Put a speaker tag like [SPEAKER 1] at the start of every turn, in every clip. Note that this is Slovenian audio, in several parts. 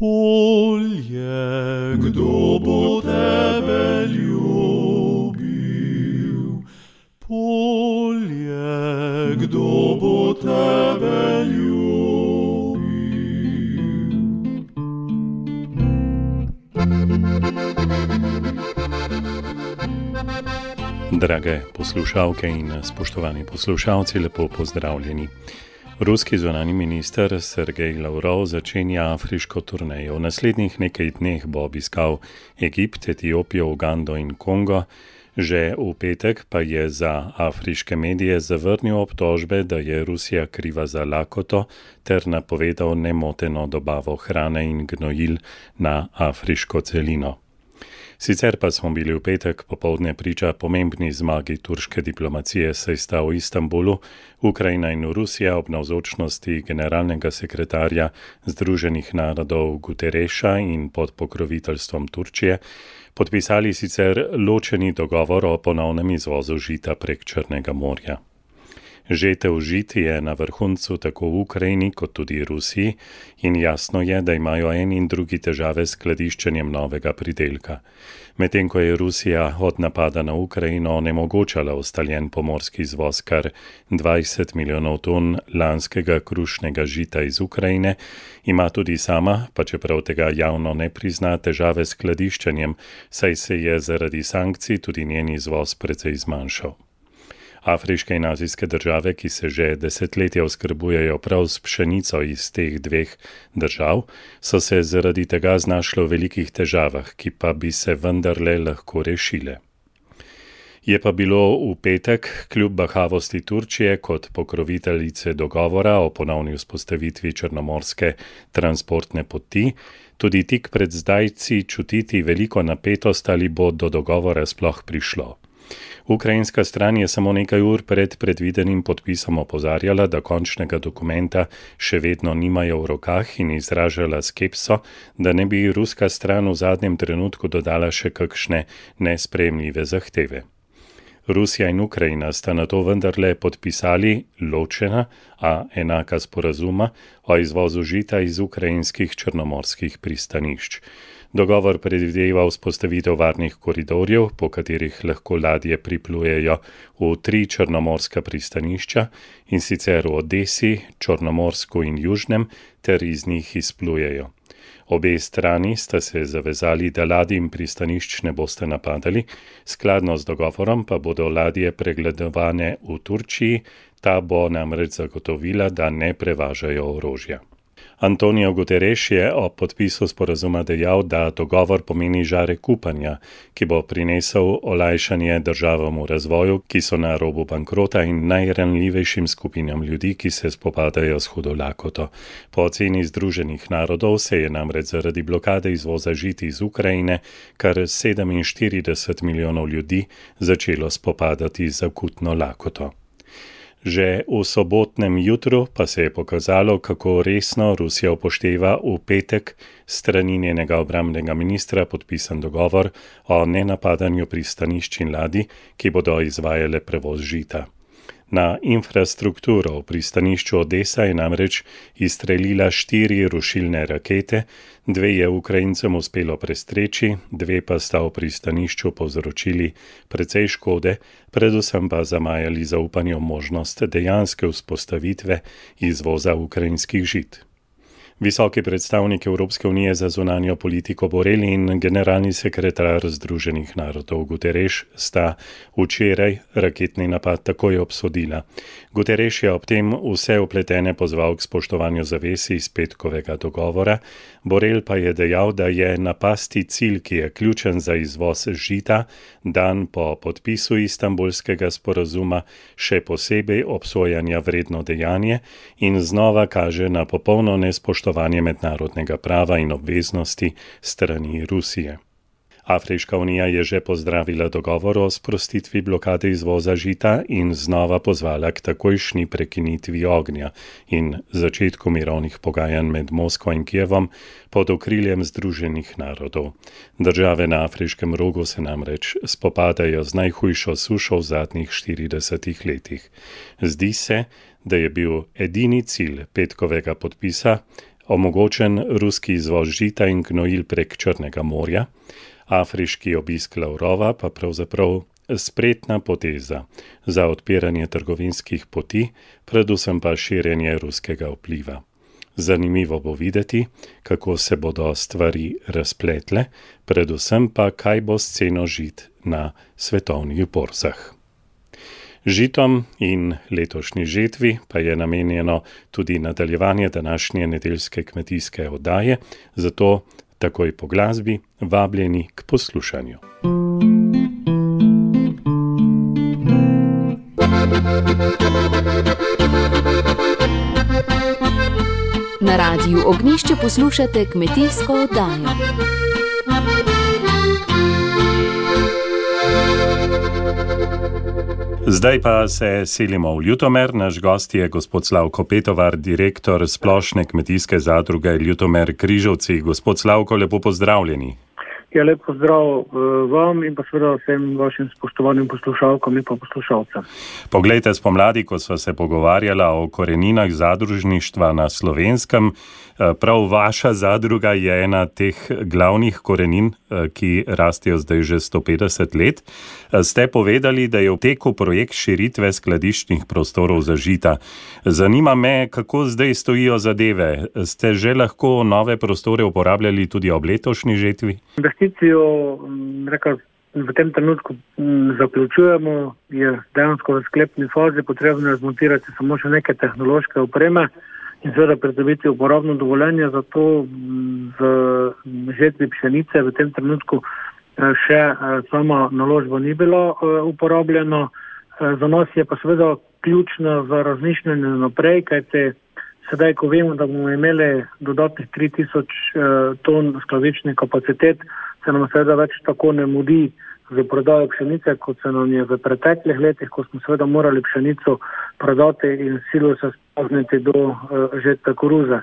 [SPEAKER 1] polje, kdo bo tebe ljubil? Polje, kdo bo tebe ljubil?
[SPEAKER 2] Drage poslušalke in spoštovani poslušalci, lepo pozdravljeni. Ruski zunani minister Sergej Lavrov začenja afriško turnejo. V naslednjih nekaj dneh bo obiskal Egipt, Etiopijo, Ugando in Kongo. Že v petek pa je za afriške medije zavrnil obtožbe, da je Rusija kriva za lakoto ter napovedal nemoteno dobavo hrane in gnojil na afriško celino. Sicer pa smo bili v petek popovdne priča pomembni zmagi turške diplomacije, saj sta v Istanbulu Ukrajina in Rusija ob navzočnosti generalnega sekretarja Združenih narodov Gutereša in pod pokroviteljstvom Turčije podpisali sicer ločeni dogovor o ponovnem izvozu žita prek Črnega morja. Žetev žit je na vrhuncu tako v Ukrajini kot tudi Rusiji in jasno je, da imajo en in drugi težave s skladiščenjem novega pridelka. Medtem ko je Rusija od napada na Ukrajino onemogočala ustaljen pomorski izvoz kar 20 milijonov ton lanskega krušnega žita iz Ukrajine, ima tudi sama, pa čeprav tega javno ne prizna, težave s skladiščenjem, saj se je zaradi sankcij tudi njen izvoz precej zmanjšal. Afriške in azijske države, ki se že desetletja oskrbujejo prav s pšenico iz teh dveh držav, so se zaradi tega znašle v velikih težavah, ki pa bi se vendarle lahko rešile. Je pa bilo v petek, kljub bahavosti Turčije kot pokroviteljice dogovora o ponovni vzpostavitvi črnomorske transportne poti, tudi tik pred zdajci čutiti veliko napetost, ali bo do dogovora sploh prišlo. Ukrajinska stran je samo nekaj ur pred predvidenim podpisom opozarjala, da končnega dokumenta še vedno nimajo v rokah in izražala skepso, da ne bi ruska stran v zadnjem trenutku dodala še kakšne nespremljive zahteve. Rusija in Ukrajina sta na to vendarle podpisali ločena, a enaka sporazuma o izvozu žita iz ukrajinskih črnomorskih pristanišč. Dogovor predvideva vzpostavitev varnih koridorjev, po katerih lahko ladje priplujejo v tri črnomorska pristanišča in sicer v Odesi, Črnomorsku in Južnem, ter iz njih izplujejo. Obe strani sta se zavezali, da ladij in pristanišč ne boste napadali, skladno z dogovorom pa bodo ladje pregledovane v Turčiji, ta bo namreč zagotovila, da ne prevažajo orožja. Antonijo Guterres je ob podpisu sporazuma dejal, da dogovor pomeni žarek upanja, ki bo prinesel olajšanje državam v razvoju, ki so na robu bankrota in najranljivejšim skupinam ljudi, ki se spopadajo s hudo lakoto. Po oceni Združenih narodov se je namreč zaradi blokade izvoza žiti iz Ukrajine kar 47 milijonov ljudi začelo spopadati z akutno lakoto. Že v sobotnem jutru pa se je pokazalo, kako resno Rusija upošteva v petek strani njenega obramnega ministra podpisan dogovor o nenapadanju pristanišč in ladi, ki bodo izvajale prevoz žita. Na infrastrukturo v pristanišču Odessa je namreč izstrelila štiri rušilne rakete, dve je Ukrajincem uspelo prestreči, dve pa sta v pristanišču povzročili precej škode, predvsem pa zamajali zaupanje v možnost dejanske vzpostavitve izvoza ukrajinskih žit. Visoki predstavnik Evropske unije za zunanjo politiko Borel in generalni sekretar Združenih narodov Guterres sta včeraj raketni napad takoj obsodila. Guterres je ob tem vse upletene pozval k spoštovanju zavesi iz petkovega dogovora, Borel pa je dejal, da je napasti cilj, ki je ključen za izvoz žita, dan po podpisu istambulskega sporazuma, še posebej obsojanja vredno dejanje in znova kaže na popolno nespoštovanje spoštovanje mednarodnega prava in obveznosti strani Rusije. Afriška unija je že pozdravila dogovor o sprostitvi blokade izvoza žita in znova pozvala k takojšnji prekinitvi ognja in začetku mirovnih pogajanj med Moskvo in Kijevom pod okriljem Združenih narodov. Države na afriškem rogu se namreč spopadajo z najhujšo sušo v zadnjih 40 letih. Zdi se, da je bil edini cilj petkovega podpisa omogočen ruski izvoz žita in gnojil prek Črnega morja, afriški obisk Lavrova pa pravzaprav spretna poteza za odpiranje trgovinskih poti, predvsem pa širjenje ruskega vpliva. Zanimivo bo videti, kako se bodo stvari razpletle, predvsem pa kaj bo s ceno žit na svetovnih borzah. Žitom in letošnji žetvi pa je namenjeno tudi nadaljevanje današnje nedeljske kmetijske oddaje, zato takoj po glasbi vabljeni k poslušanju.
[SPEAKER 3] Na radiju Ognišče poslušate kmetijsko oddajo.
[SPEAKER 2] Zdaj pa se selimo v Ljutomer. Naš gost je gospod Slavko Petovar, direktor splošne kmetijske zadruge Ljutomer Križovci. Gospod Slavko, lepo pozdravljeni.
[SPEAKER 4] Ja, lep pozdrav uh, vam in pa seveda vsem vašim spoštovanim poslušalkam in pa poslušalcem.
[SPEAKER 2] Poglejte, spomladi, ko smo se pogovarjali o koreninah zadružništva na slovenskem, Eh, prav vaša zadruga je ena teh glavnih korenin, eh, ki rastejo zdaj že 150 let. Eh, ste povedali, da je v teku projekt širitve skladiščnih prostorov za žita. Zanima me, kako zdaj stojijo zadeve. Ste že lahko nove prostore uporabljali tudi ob letošnji žetvi?
[SPEAKER 4] Investicijo mm, rekel, v tem trenutku mm, zaključujemo, je dejansko v sklepni fazi, potrebno je zmontirati samo še neke tehnološke opreme in seveda pridobiti uporabno dovoljenje za to v žetvi pšenice v tem trenutku eh, še eh, sama naložba ni bilo eh, uporabljeno. Za nas je pa seveda ključno za razmišljanje naprej, kajte sedaj, ko vemo, da bomo imeli dodatnih 3000 ton skladiščnih kapacitet, se nam seveda več tako ne mudi za prodajo pšenice, kot se nam je v preteklih letih, ko smo seveda morali pšenico prodati in silo se spozniti do uh, žetve koruze.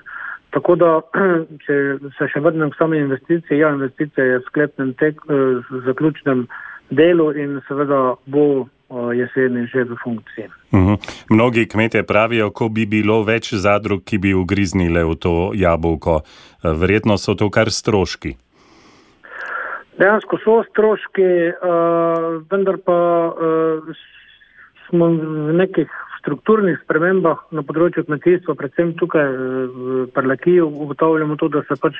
[SPEAKER 4] Tako da, če se še vrnem k sami investiciji, ja, investicija je v sklepnem tek, uh, zaključnem delu in seveda bo uh, jeseni že v funkciji.
[SPEAKER 2] Uh mhm. -huh. Mnogi kmete pravijo, ko bi bilo več zadrug, ki bi ugriznile v to jabolko. Verjetno so to kar stroški.
[SPEAKER 4] Dejansko so stroški, uh, vendar pa uh, smo v nekih strukturnih spremembah na področju kmetijstva, predvsem tukaj v Parlakiju, ugotavljamo to, da se pač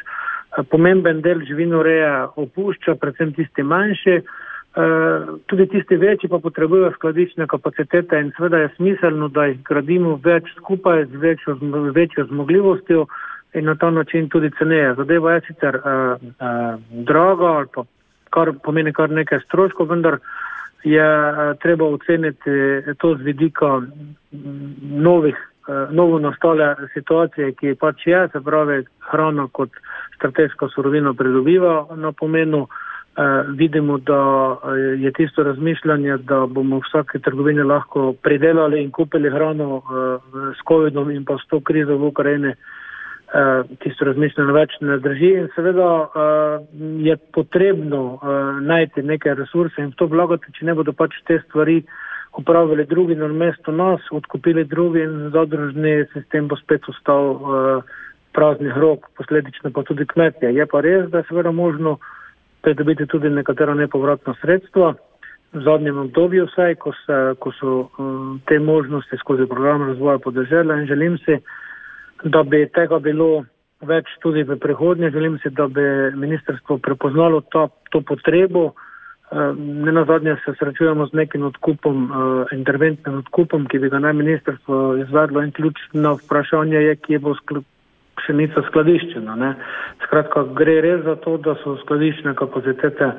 [SPEAKER 4] pomemben del živinoreja opušča, predvsem tisti manjši. Uh, tudi tisti večji pa potrebujejo skladiščne kapacitete in seveda je smiselno, da jih gradimo več skupaj z večjo, večjo zmogljivostjo in na ta način tudi ceneje. Zadeva je sicer uh, uh, draga ali pa kar pomeni kar nekaj stroškov, vendar je uh, treba oceniti to z vidika novih, uh, novo nastale situacije, ki pač je, se pravi, hrana kot strateško surovino pridobiva na pomenu. Uh, vidimo, da je tisto razmišljanje, da bomo v vsake trgovini lahko pridelali in kupili hrano uh, s COVID-om in pa s to krizo v Ukrajini, uh, tisto razmišljanje več ne drži in seveda uh, je potrebno uh, najti neke resurse in v to vlagati, če ne bodo pač te stvari upravili drugi na mesto nas, odkupili drugi in zadružni sistem bo spet ostal praznih rok, posledično pa tudi kmetje. Je pa res, da je seveda možno pridobiti tudi nekatera nepovratna sredstva. V zadnjem obdobju vsaj, ko, se, ko so te možnosti skozi program razvoja podeželja in želim si, da bi tega bilo več tudi v prihodnje. Želim si, da bi ministrstvo prepoznalo to, to potrebo. Eh, ne na zadnje se srečujemo z nekim odkupom, eh, interventnim odkupom, ki bi ga naj ministrstvo izvedlo in ključno vprašanje je, kje bo pšenica skladiščena. Ne. Skratka, gre res za to, da so skladiščne kapacitete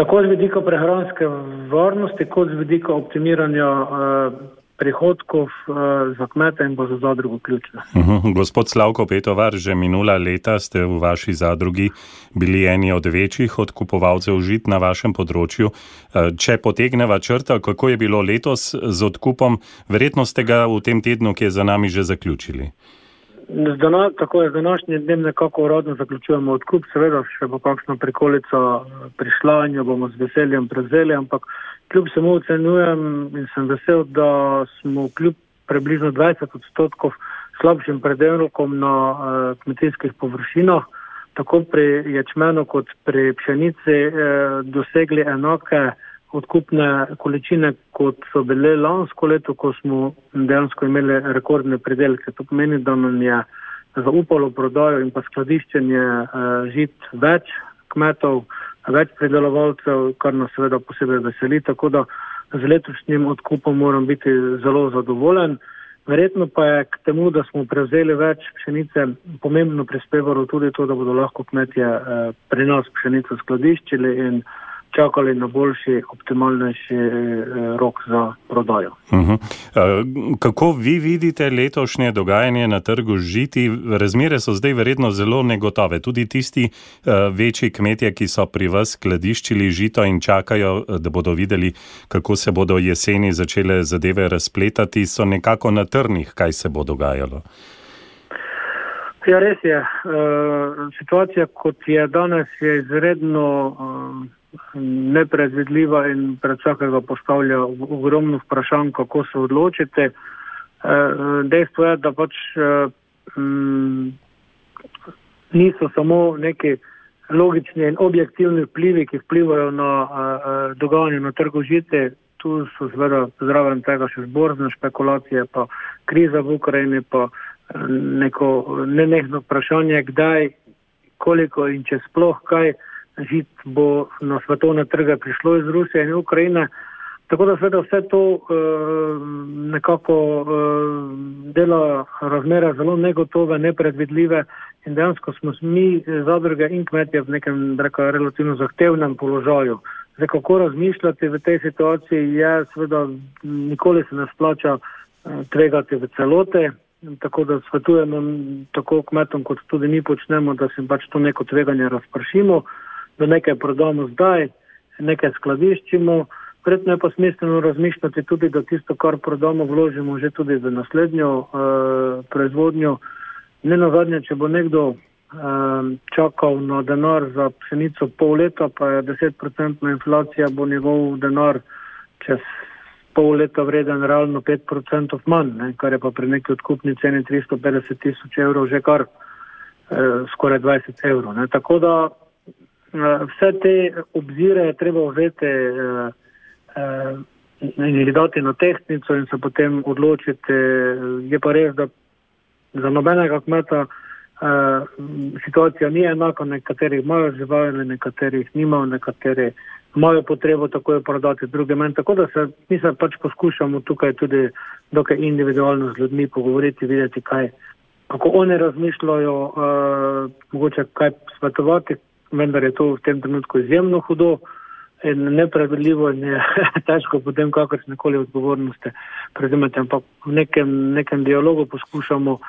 [SPEAKER 4] tako z vidika prehranske varnosti, kot z vidika optimiranja uh, prihodkov uh, za kmete in bo za zadrugo ključna.
[SPEAKER 2] Uh mhm. -huh. Gospod Slavko Petovar, že minula leta ste v vaši zadrugi bili eni od večjih odkupovalcev žit na vašem področju. Uh, če potegneva črta, kako je bilo letos z odkupom, verjetno ste ga v tem tednu, ki je za nami, že zaključili.
[SPEAKER 4] Zdana, tako je z današnjim dnem nekako uradno zaključujemo odkup, seveda še bo kakšna prikolica prišla in jo bomo z veseljem prevzeli, ampak kljub samo ocenjujem in sem vesel, da smo kljub približno 20 odstotkov slabšim predelkom na kmetijskih površinah, tako pri ječmenu kot pri pšenici, dosegli enake odkupne količine, kot so bile lansko leto, ko smo dejansko imeli rekordne predelke. To pomeni, da nam je zaupalo prodajo in pa skladiščenje žit več kmetov, več predelovalcev, kar nas seveda posebej veseli. Tako da z letošnjim odkupom moram biti zelo zadovoljen. Verjetno pa je k temu, da smo prevzeli več pšenice, pomembno prispevalo tudi to, da bodo lahko kmetje eh, pri nas pšenico skladiščili in eh, čakali na boljši, optimalnejši eh, rok za prodajo. Uh
[SPEAKER 2] -huh. Kako vi vidite letošnje dogajanje na trgu žiti? Razmere so zdaj verjetno zelo negotove. Tudi tisti uh, večji kmetje, ki so pri vas skladiščili žito in čakajo, da bodo videli, kako se bodo jeseni začele zadeve razpletati, so nekako na trnih, kaj se bo dogajalo.
[SPEAKER 4] Ja, res je. Uh, situacija, kot je danes, je izredno. Uh, nepredvidljiva in pred vsakega postavlja ogromno vprašanj, kako se odločite. Eh, dejstvo je, da pač mm, niso samo neki logični in objektivni vplivi, ki vplivajo na eh, dogajanje na trgu žite. Tu so seveda zraven tega še zborzne špekulacije, pa kriza v Ukrajini, pa neko nenehno vprašanje, kdaj, koliko in če sploh kaj žit bo na svetovne trge prišlo iz Rusije in Ukrajine. Tako da seveda vse to uh, nekako uh, dela razmere zelo negotove, nepredvidljive in dejansko smo mi zadruge in kmetje v nekem reka, relativno zahtevnem položaju. Zdaj, kako razmišljati v tej situaciji je seveda nikoli se ne splača uh, tvegati v celote, tako da svetujemo tako kmetom, kot tudi mi počnemo, da se pač to neko tveganje razpršimo. Uh, da nekaj prodamo zdaj, nekaj skladiščimo. Verjetno je pa smiselno razmišljati tudi, da tisto, kar prodamo, vložimo že tudi v naslednjo uh, proizvodnjo. Ne na zadnje, če bo nekdo uh, čakal na denar za pšenico pol leta, pa je 10% inflacija, bo njegov denar čez pol leta vreden realno 5% manj, ne, kar je pa pri neki odkupni ceni 350 tisoč evrov že kar uh, skoraj 20 evrov. Ne. Tako da Eh, vse te obzire je treba vzeti uh, uh, in jih dati na tehnico in se potem odločiti. Je pa res, da za nobenega kmeta situacija ni enaka, nekateri imajo živali, nekateri nimajo, nekateri imajo potrebo tako je prodati druge meni. Tako da se mi se pač poskušamo tukaj tudi dokaj individualno z ljudmi pogovoriti, videti, kaj, kako oni razmišljajo, uh, mogoče kaj svetovati, vendar je to v tem trenutku izjemno hudo in nepraviljivo in je težko potem kakršne koli odgovornosti prevzemati, ampak v nekem, nekem dialogu poskušamo uh,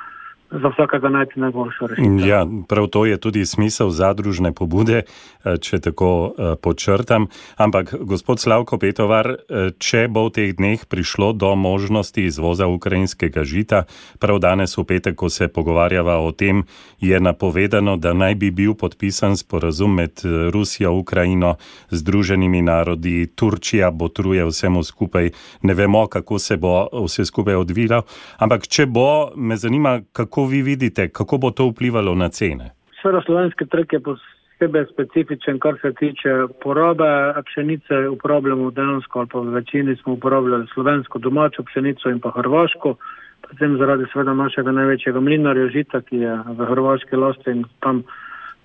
[SPEAKER 4] za vsakega najti najboljšo rešitev.
[SPEAKER 2] Ja, prav to je tudi smisel zadružne pobude, eh, če tako eh, počrtam. Ampak, gospod Slavko Petovar, eh, če bo v teh dneh prišlo do možnosti izvoza ukrajinskega žita, prav danes v petek, ko se pogovarjava o tem, je napovedano, da naj bi bil podpisan sporazum med Rusijo, Ukrajino, Združenimi narodi, Turčija botruje vsemu skupaj. Ne vemo, kako se bo vse skupaj odvilo. Ampak, če bo, me zanima, kako vi vidite, kako bo to vplivalo na cene?
[SPEAKER 4] Sveda slovenski trg je posebej specifičen, kar se tiče porabe pšenice. Uporabljamo dejansko, ali pa v večini smo uporabljali slovensko domačo pšenico in pa hrvaško, predvsem zaradi sveda našega največjega mlinarja Žita, ki je v hrvaški lasti in tam uh,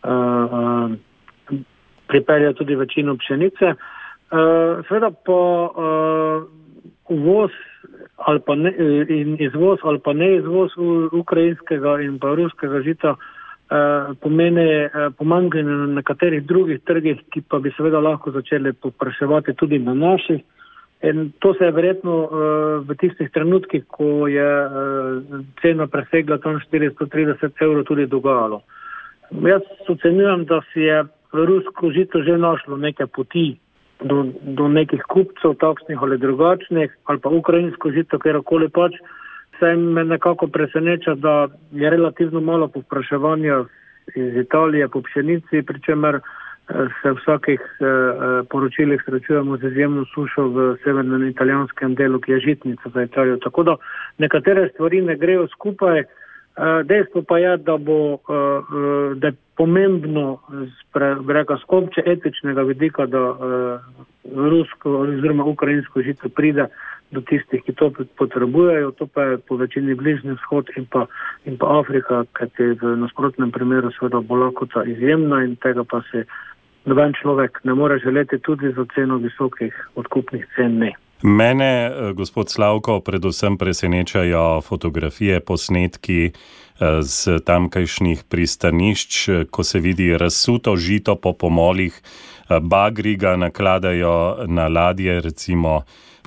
[SPEAKER 4] uh, pripelja tudi večino pšenice. Uh, sveda pa uh, uvoz ali pa ne, in izvoz ali pa ne izvoz ukrajinskega in pa ruskega žita eh, pomeni eh, pomankanje na nekaterih drugih trgih, ki pa bi seveda lahko začeli popraševati tudi na naših. In to se je verjetno uh, v tistih trenutkih, ko je uh, cena presegla tam 430 evrov, tudi dogajalo. Jaz ocenjujem, da si je rusko žito že našlo neke poti do, do nekih kupcev, takšnih ali drugačnih, ali pa ukrajinsko žito, kjer koli pač. Saj me nekako preseneča, da je relativno malo povpraševanja iz Italije po pšenici, pri čemer eh, se v vsakih eh, eh, poročilih srečujemo z izjemno sušo v severnem italijanskem delu, ki je žitnica za Italijo. Tako da nekatere stvari ne grejo skupaj. Dejstvo pa je, da, bo, da je pomembno z skopče etičnega vidika, da rusko oziroma ukrajinsko žito pride do tistih, ki to potrebujejo, to pa je po večini bližnji vzhod in pa, in pa Afrika, kajti v nasprotnem primeru seveda bo lakota izjemna in tega pa se noben človek ne more želeti tudi za ceno visokih odkupnih cen ne.
[SPEAKER 2] Mene, eh, gospod Slavko, predvsem presenečajo fotografije, posnetki z eh, tamkajšnjih pristanišč, ko se vidi razsuto žito po pomolih, eh, bagri ga nakladajo na ladje, recimo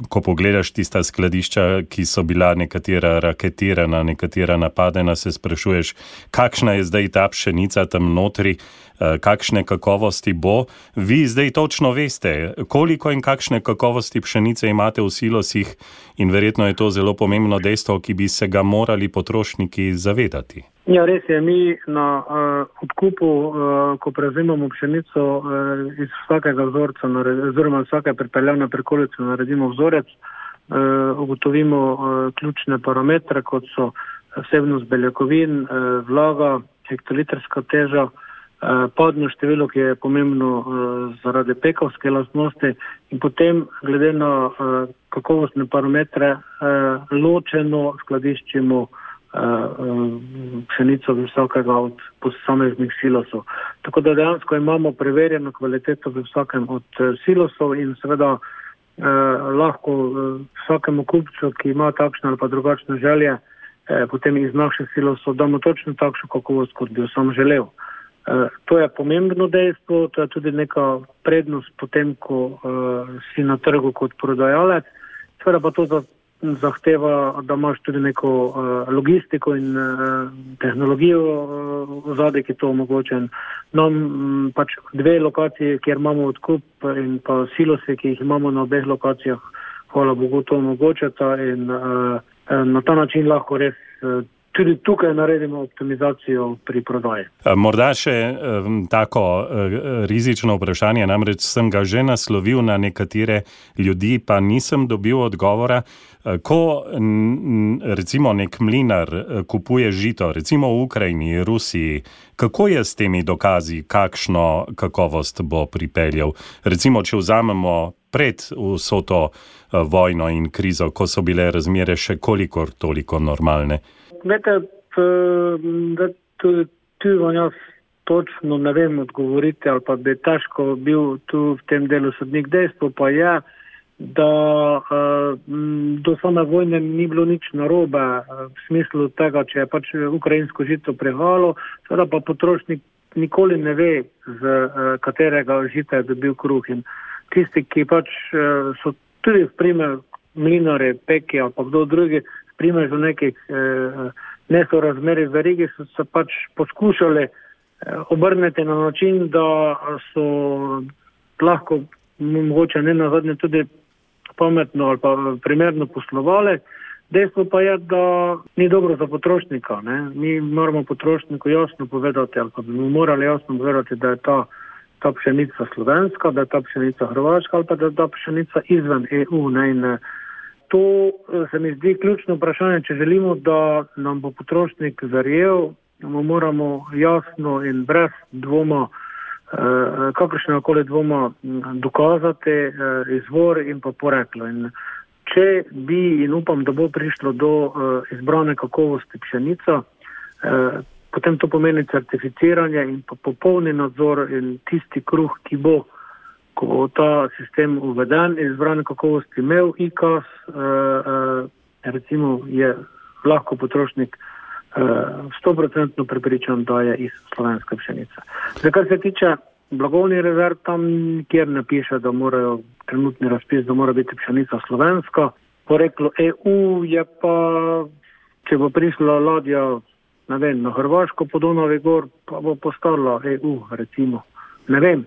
[SPEAKER 2] ko pogledaš tista skladišča, ki so bila nekatera raketirana, nekatera napadena, se sprašuješ, kakšna je zdaj ta pšenica tam notri, eh, kakšne kakovosti bo. Vi zdaj točno veste, koliko in kakšne kakovosti pšenice imate v silosih, in verjetno je to zelo pomembno dejstvo, ki bi se ga morali potrošniki zavedati.
[SPEAKER 4] Ja, res je, mi na uh, odkupu, uh, ko prevzemamo pšenico uh, iz vsakega vzorca, oziroma vsake pripeljane prikolice, naredimo vzorec, uh, ugotovimo uh, ključne parametre, kot so vsebnost beljakovin, uh, vlaga, hektolitrska teža, uh, podno število, ki je pomembno uh, zaradi pekovske lastnosti in potem, glede na uh, kakovostne parametre, uh, ločeno skladiščimo. Eh, eh, pšenico visokega od posameznih silosov. Tako da dejansko imamo preverjeno kvaliteto v vsakem od eh, silosov in seveda eh, lahko vsakemu kupcu, ki ima takšne ali pa drugačne želje, eh, potem iz naših silosov damo točno takšno kakovost, kot bi jo sam želel. Eh, to je pomembno dejstvo, to je tudi neka prednost potem, ko eh, si na trgu kot prodajalec. Seveda pa to zahteva, da imaš tudi neko uh, logistiko in uh, tehnologijo uh, zadnji, ki to omogoča. No, m, pač dve lokaciji, kjer imamo odkup in pa silose, ki jih imamo na obeh lokacijah, hvala Bogu, to omogočata in uh, na ta način lahko res. Uh, Tudi tukaj naredimo optimizacijo pri prodaji.
[SPEAKER 2] Morda še tako rizično vprašanje, namreč sem ga že naslovil na nekatere ljudi, pa nisem dobil odgovora. Ko recimo nek mlinar kupuje žito, recimo v Ukrajini, Rusiji, kako je s temi dokazi, kakšno kakovost bo pripeljal? Recimo, če vzamemo pred vso to vojno in krizo, ko so bile razmere še kolikor toliko normalne
[SPEAKER 4] vete, da tudi tu vam jaz točno ne vem odgovoriti ali pa bi težko bil tu v tem delu sodnik. Dejstvo pa je, da uh, do same vojne ni bilo nič narobe uh, v smislu tega, če je pač ukrajinsko žito prehalo, seveda pa potrošnik nikoli ne ve, z katerega žita je dobil kruh. In tisti, ki pač so tudi v primer mlinare, peki ali pa kdo drugi, primežu nekih eh, nesorazmerij v regiji so se pač poskušali eh, obrniti na način, da so lahko mogoče ne nazadnje tudi pametno ali pa primerno poslovali. Dejstvo pa je, da ni dobro za potrošnika. Ne? Mi moramo potrošniku jasno povedati, ali pa bi mu morali jasno povedati, da je ta, ta pšenica slovenska, da je ta pšenica hrvaška ali pa da je ta pšenica izven EU. Ne? In, to eh, se mi zdi ključno vprašanje. Če želimo, da nam bo potrošnik verjel, mu moramo jasno in brez dvoma, eh, kakršne koli dvoma, dokazati eh, izvor in pa poreklo. In če bi in upam, da bo prišlo do izbrane kakovosti pšenica, potem to pomeni certificiranje in pa popolni nadzor in tisti kruh, ki bo ko bo ta sistem uveden in izbran kakovosti imel IKAS, uh, uh, recimo je lahko potrošnik stoprocentno uh, prepričan, da je iz slovenske pšenice. Zdaj, kar se tiče blagovnih rezerv, tam nikjer ne piše, da morajo trenutni razpis, da mora biti pšenica slovenska. Poreklo EU je pa, če bo prišla ladja na, vem, na Hrvaško po Donavi gor, pa bo postala EU, recimo. Ne vem,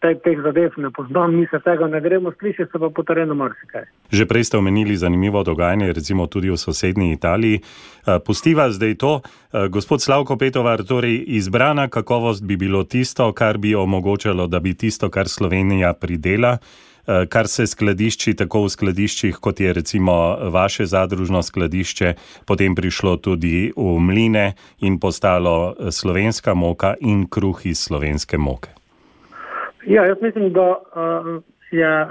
[SPEAKER 4] teh, teh zadev ne poznam, mi se tega ne gremo, sliši se pa po terenu marsikaj.
[SPEAKER 2] Že prej ste omenili zanimivo dogajanje, recimo tudi v sosednji Italiji. Eh, pustiva zdaj to, eh, gospod Slavko Petovar, torej izbrana kakovost bi bilo tisto, kar bi omogočalo, da bi tisto, kar Slovenija pridela, kar se skladišči, tako v skladiščih, kot je recimo vaše zadružno skladišče, potem prišlo tudi v mline in postalo slovenska moka in kruh iz slovenske moke.
[SPEAKER 4] Ja, jaz mislim, da uh, je uh,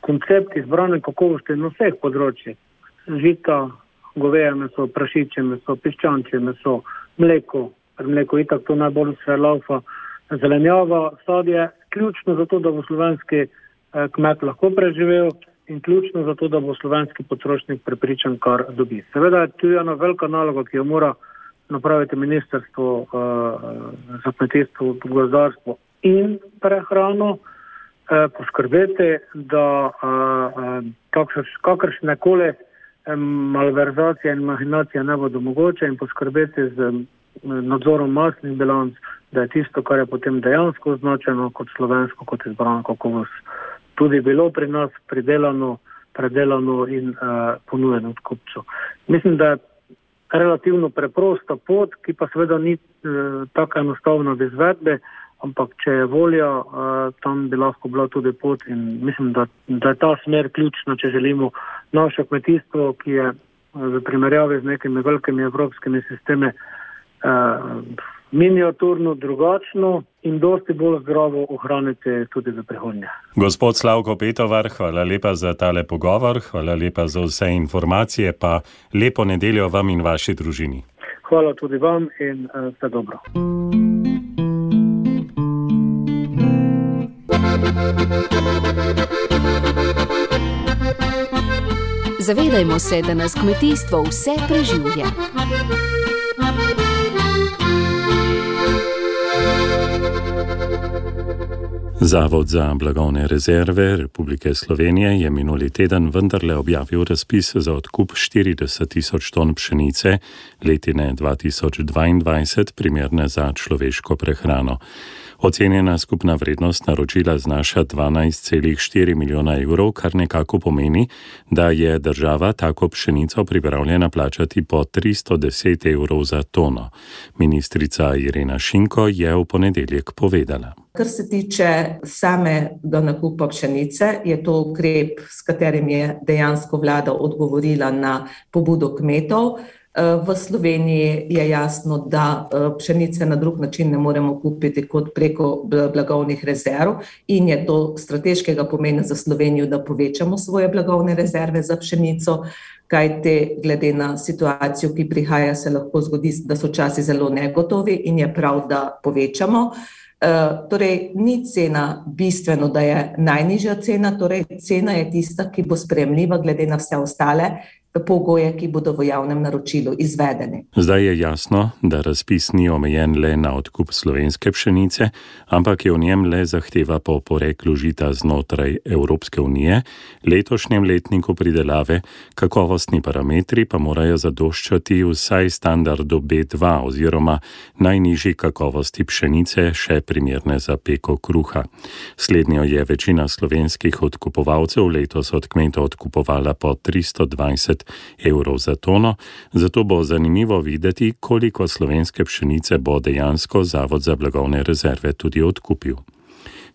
[SPEAKER 4] koncept izbrane kakovosti na vseh področjih. Žita, goveje meso, prašiče meso, piščanče meso, mleko, mleko itak to najbolj vse laufa, zelenjava, sadje, ključno zato, da bo slovenski uh, kmet lahko preživel in ključno zato, da bo slovenski potrošnik prepričan, kar dobi. Seveda je tu ena velika naloga, ki jo mora napraviti ministrstvo uh, za kmetijstvo, gozdarstvo in prehrano, eh, poskrbeti, da eh, kakršne koli eh, malverzacije in mahinacije ne bodo mogoče in poskrbeti z nadzorom masnih bilanc, da je tisto, kar je potem dejansko označeno kot slovensko, kot izbrano kakovost, tudi bilo pri nas pridelano, predelano in uh, ponujeno od kupcev. Mislim, da je relativno preprosta pot, ki pa seveda ni uh, tako enostavna v izvedbi, ampak če je volja, uh, tam bi lahko bila tudi pot in mislim, da, da je ta smer ključna, če želimo naše kmetijstvo, ki je v primerjavi z nekimi velikimi evropskimi sistemi uh, miniaturno drugačno in dosti bolj zdravo ohraniti tudi v prihodnje.
[SPEAKER 2] Gospod Slavko Petovar, hvala lepa za tale pogovor, hvala lepa za vse informacije, pa lepo nedeljo vam in vaši družini.
[SPEAKER 4] Hvala tudi vam in vse dobro.
[SPEAKER 3] Zavedajmo se, da nas kmetijstvo vse preživlja.
[SPEAKER 2] Zavod za blagovne rezerve Republike Slovenije je minuli teden vendarle objavil razpis za odkup 40 tisoč ton pšenice letine 2022, primerne za človeško prehrano. Ocenjena skupna vrednost naročila znaša 12,4 milijona evrov, kar nekako pomeni, da je država tako pšenico pripravljena plačati po 310 evrov za tono. Ministrica Irena Šinko je v ponedeljek povedala.
[SPEAKER 5] Kar se tiče samega nakupa pšenice, je to ukrep, s katerim je dejansko vlada odgovorila na pobudo kmetov. Eh, v Sloveniji je jasno, da eh, pšenice na drug način ne moremo kupiti kot preko blagovnih rezerv in je to strateškega pomena za Slovenijo, da povečamo svoje blagovne rezerve za pšenico, kajte glede na situacijo, ki prihaja, se lahko zgodi, da so časi zelo negotovi in je prav, da povečamo. Uh, torej, ni cena bistveno, da je najnižja cena, torej cena je tista, ki bo spremljiva glede na vse ostale pogoje, ki bodo v javnem naročilu izvedeni.
[SPEAKER 2] Zdaj je jasno, da razpis ni omejen le na odkup slovenske pšenice, ampak je v njem le zahteva po poreklu žita znotraj Evropske unije, letošnjem letniku pridelave, kakovostni parametri pa morajo zadoščati vsaj standardu B2 oziroma najnižji kakovosti pšenice, še primerne za peko kruha. Slednjo je večina slovenskih odkupovalcev letos od kmetov odkupovala po 320 evrov za tono, zato bo zanimivo videti, koliko slovenske pšenice bo dejansko Zavod za blagovne rezerve tudi odkupil.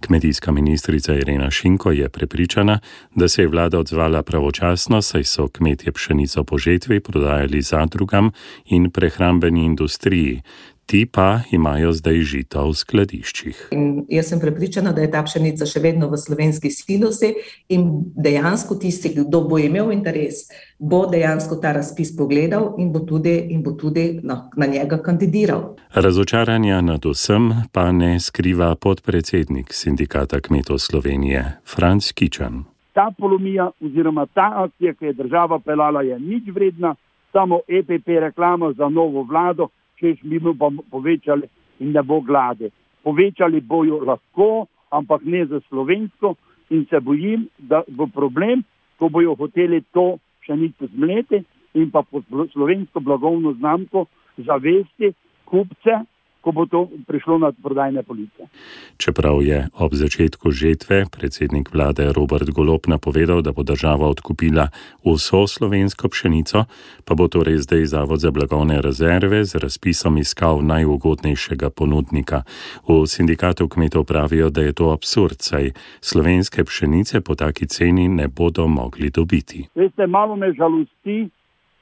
[SPEAKER 2] Kmetijska ministrica Irena Šinko je prepričana, da se je vlada odzvala pravočasno, saj so kmetje pšenico po žetvi prodajali zadrugam in prehrambeni industriji, ti pa imajo zdaj žito v skladiščih.
[SPEAKER 5] In jaz sem prepričana, da je ta pšenica še vedno v slovenski silosi in dejansko tisti, kdo bo imel interes, bo dejansko ta razpis pogledal in bo tudi, in bo tudi na, na njega kandidiral.
[SPEAKER 2] Razočaranja nad vsem pa ne skriva podpredsednik sindikata kmetov Slovenije, Franz Kičan.
[SPEAKER 6] Ta polomija oziroma ta akcija, ki je država pelala, je nič vredna, samo EPP reklama za novo vlado češ mi bomo povečali in ne bo glade. Povečali bojo lahko, ampak ne za slovensko in se bojim, da bo problem, ko bojo hoteli to pšenico zmleti in pa pod slovensko blagovno znamko zavesti kupce ko bo to prišlo na prodajne police.
[SPEAKER 2] Čeprav je ob začetku žetve predsednik vlade Robert Golop napovedal, da bo država odkupila vso slovensko pšenico, pa bo torej zdaj Zavod za blagovne rezerve z razpisom iskal najugodnejšega ponudnika. V sindikatu kmetov pravijo, da je to absurd, saj slovenske pšenice po taki ceni ne bodo mogli dobiti.
[SPEAKER 6] Veste, malo me žalosti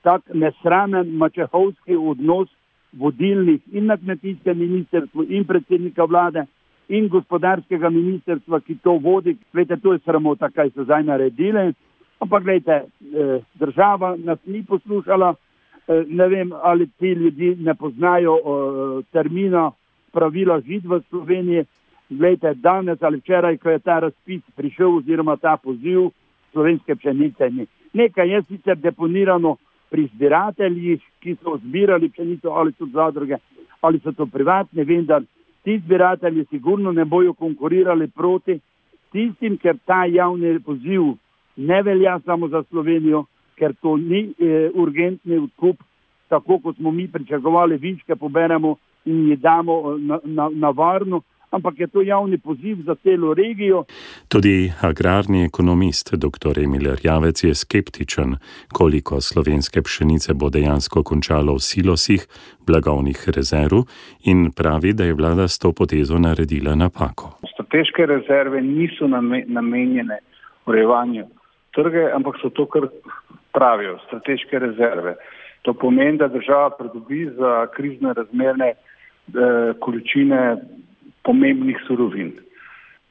[SPEAKER 6] tak nesramen mačehovski odnos vodilnih in na kmetijskem ministrstvu in predsednika vlade in gospodarskega ministrstva, ki to vodi. Vete, to je sramota, kaj so zdaj naredili. Ampak gledajte, eh, država nas ni poslušala, eh, ne vem, ali ti ljudje ne poznajo eh, termina pravila žid v Sloveniji. Glejte, danes ali včeraj, ko je ta razpis prišel oziroma ta poziv slovenske pšenice, ni. Nekaj je sicer deponirano pri zbirateljih, ki so zbirali pšenico, ali so zadruge, ali so to privatne, vendar ti zbiratelji sigurno ne bojo konkurirali proti tistim, ker ta javni poziv ne velja samo za Slovenijo, ker to ni e, urgentni odkup, tako kot smo mi pričakovali, viške poberemo in jih damo eh, na, na, na varno ampak je to javni poziv za celo regijo.
[SPEAKER 2] Tudi agrarni ekonomist dr. Emil Javec je skeptičen, koliko slovenske pšenice bo dejansko končalo v silosih blagovnih rezerv in pravi, da je vlada s to potezo naredila napako.
[SPEAKER 7] Strateške rezerve niso namenjene urejevanju trge, ampak so to, kar pravijo, strateške rezerve. To pomeni, da država pridobi za krizne razmerne eh, količine pomembnih surovin.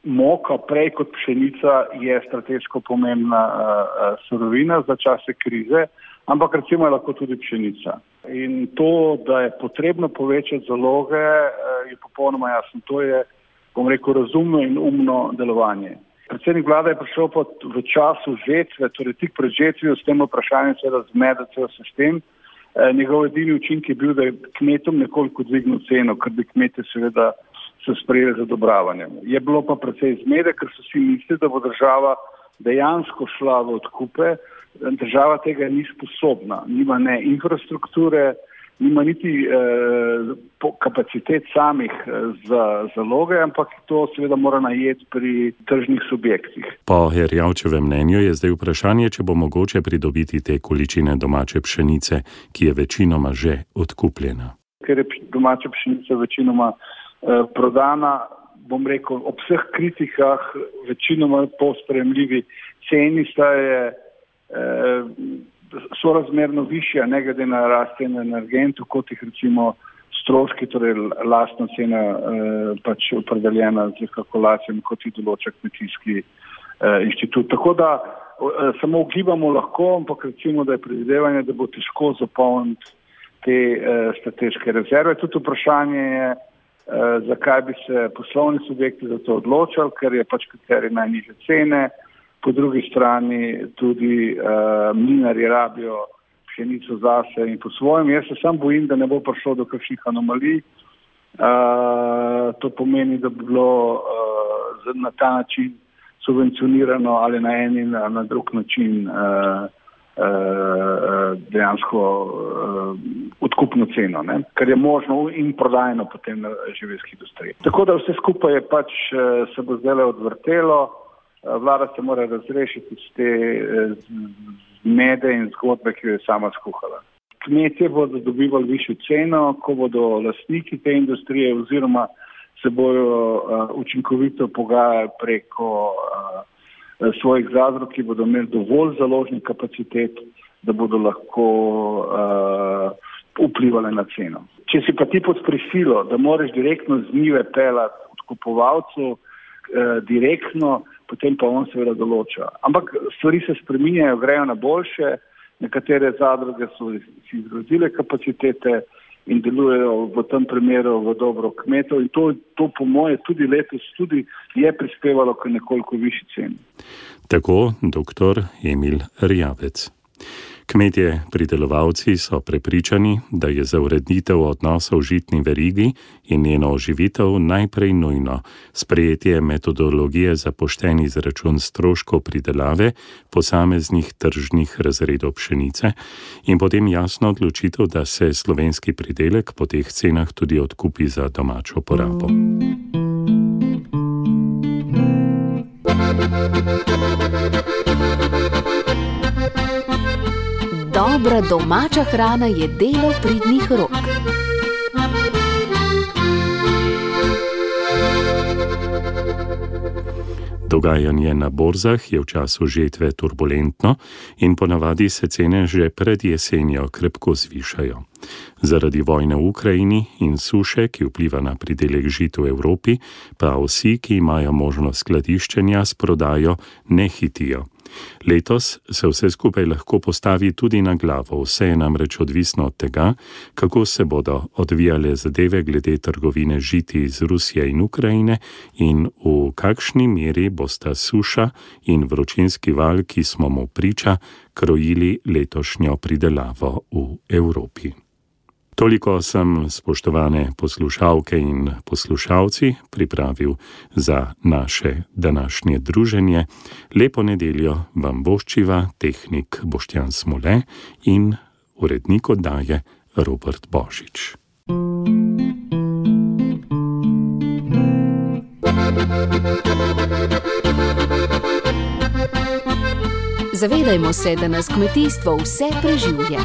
[SPEAKER 7] Moka, prej kot pšenica, je strateško pomembna uh, surovina za čase krize, ampak recimo je lahko tudi pšenica. In to, da je potrebno povečati zaloge, uh, je popolnoma jasno. To je, bom rekel, razumno in umno delovanje. Predsednik vlade je prišel pod, v času žetve, torej tik pred žetvijo, s tem vprašanjem se razmeda cel sistem. Uh, njegov edini učinek je bil, da je kmetom nekoliko dvignil ceno, ker bi kmete seveda so sprejeli z odobravanjem. Je bilo pa precej zmede, ker so si mislili, da bo država dejansko šla v odkupe. Država tega ni sposobna, nima ne infrastrukture, nima niti eh, kapacitet samih eh, za zaloge, ampak to seveda mora najeti pri tržnih subjektih.
[SPEAKER 2] Po Herjavčevem mnenju je zdaj vprašanje, če bo mogoče pridobiti te količine domače pšenice, ki je večinoma že odkupljena.
[SPEAKER 7] Ker je domača pšenica večinoma prodana, bom rekel, ob vseh kritikah, večinoma po spremljivi ceni, sta je eh, sorazmerno višja, ne glede na rast cen energentov, kot jih recimo stroški, torej lastna cena eh, pač opredeljena z kalkulacijami, kot jih določa kmetijski inštitut. Tako da samo ugibamo lahko, ampak recimo, da je predvidevanje, da bo težko zapolniti te strateške rezerve. Tudi vprašanje je, Eh, zakaj bi se poslovni subjekti za to odločali, ker je pač kriterij najniže cene, po drugi strani tudi uh, mlinari rabijo pšenico zase in po svojem. Jaz se sam bojim, da ne bo prišlo do kakšnih anomalij. Uh, to pomeni, da bi bilo uh, na ta način subvencionirano ali na en in na drug način uh, uh, dejansko odkupno ceno, ne? kar je možno in prodajno potem na živelski industriji. Tako da vse skupaj je pač eh, se bo zdaj odvrtelo, eh, vlada se mora razrešiti z te eh, zmede in zgodbe, ki jo je sama skuhala. Kmetje bodo dobivali višjo ceno, ko bodo lastniki te industrije oziroma se bojo uh, učinkovito pogajali preko uh, svojih zadrug, ki bodo imeli dovolj založnih kapacitet, da bodo lahko uh, vplivale na ceno. Če si pa ti pod prisilo, da moraš direktno z njive pelati od kupovalcev, eh, direktno, potem pa on seveda določa. Ampak stvari se spreminjajo, grejo na boljše, nekatere zadruge so si izgradile kapacitete in delujejo v tem primeru v dobro kmetov in to, to po moje tudi letos tudi je prispevalo k nekoliko višji ceni.
[SPEAKER 2] Tako dr. Emil Rjavec. Kmetje pridelovalci so prepričani, da je za ureditev odnosov v žitni verigi in njeno oživitev najprej nujno sprejetje metodologije za pošten izračun stroškov pridelave posameznih tržnih razredov pšenice in potem jasno odločitev, da se slovenski pridelek po teh cenah tudi odkupi za domačo porabo.
[SPEAKER 3] Dobra domača hrana je delo pridnih rok.
[SPEAKER 2] Dogajanje na borzah je v času žetve turbulentno in ponavadi se cene že pred jesenjo krepko zvišajo. Zaradi vojne v Ukrajini in suše, ki vpliva na pridelek žit v Evropi, pa vsi, ki imajo možnost skladiščenja, s prodajo ne hitijo. Letos se vse skupaj lahko postavi tudi na glavo, vse je namreč odvisno od tega, kako se bodo odvijale zadeve glede trgovine žiti iz Rusije in Ukrajine in v kakšni meri bosta suša in vročinski val, ki smo mu priča, krojili letošnjo pridelavo v Evropi. Toliko sem, spoštovane poslušalke in poslušalci, pripravil za naše današnje druženje. Lepo nedeljo vam boščiva tehnik Boštjan Smole in urednik oddaje Robert Božič.
[SPEAKER 3] Zavedajmo se, da nas kmetijstvo vse preživlja.